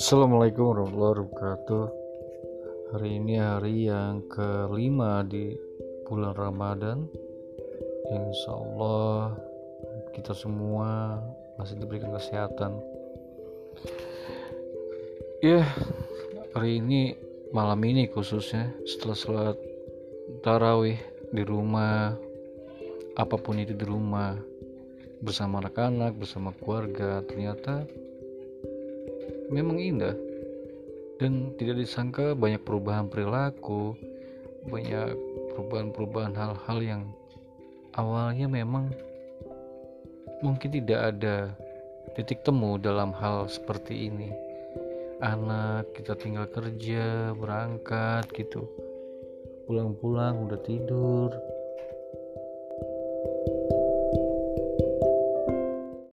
Assalamualaikum warahmatullahi wabarakatuh. Hari ini hari yang kelima di bulan Ramadan. Insya Allah kita semua masih diberikan kesehatan. Ya hari ini malam ini khususnya setelah sholat tarawih di rumah apa pun itu di rumah bersama anak-anak, bersama keluarga, ternyata memang indah dan tidak disangka banyak perubahan perilaku, banyak perubahan-perubahan hal-hal yang awalnya memang mungkin tidak ada titik temu dalam hal seperti ini. Anak kita tinggal kerja, berangkat gitu. Pulang-pulang udah tidur,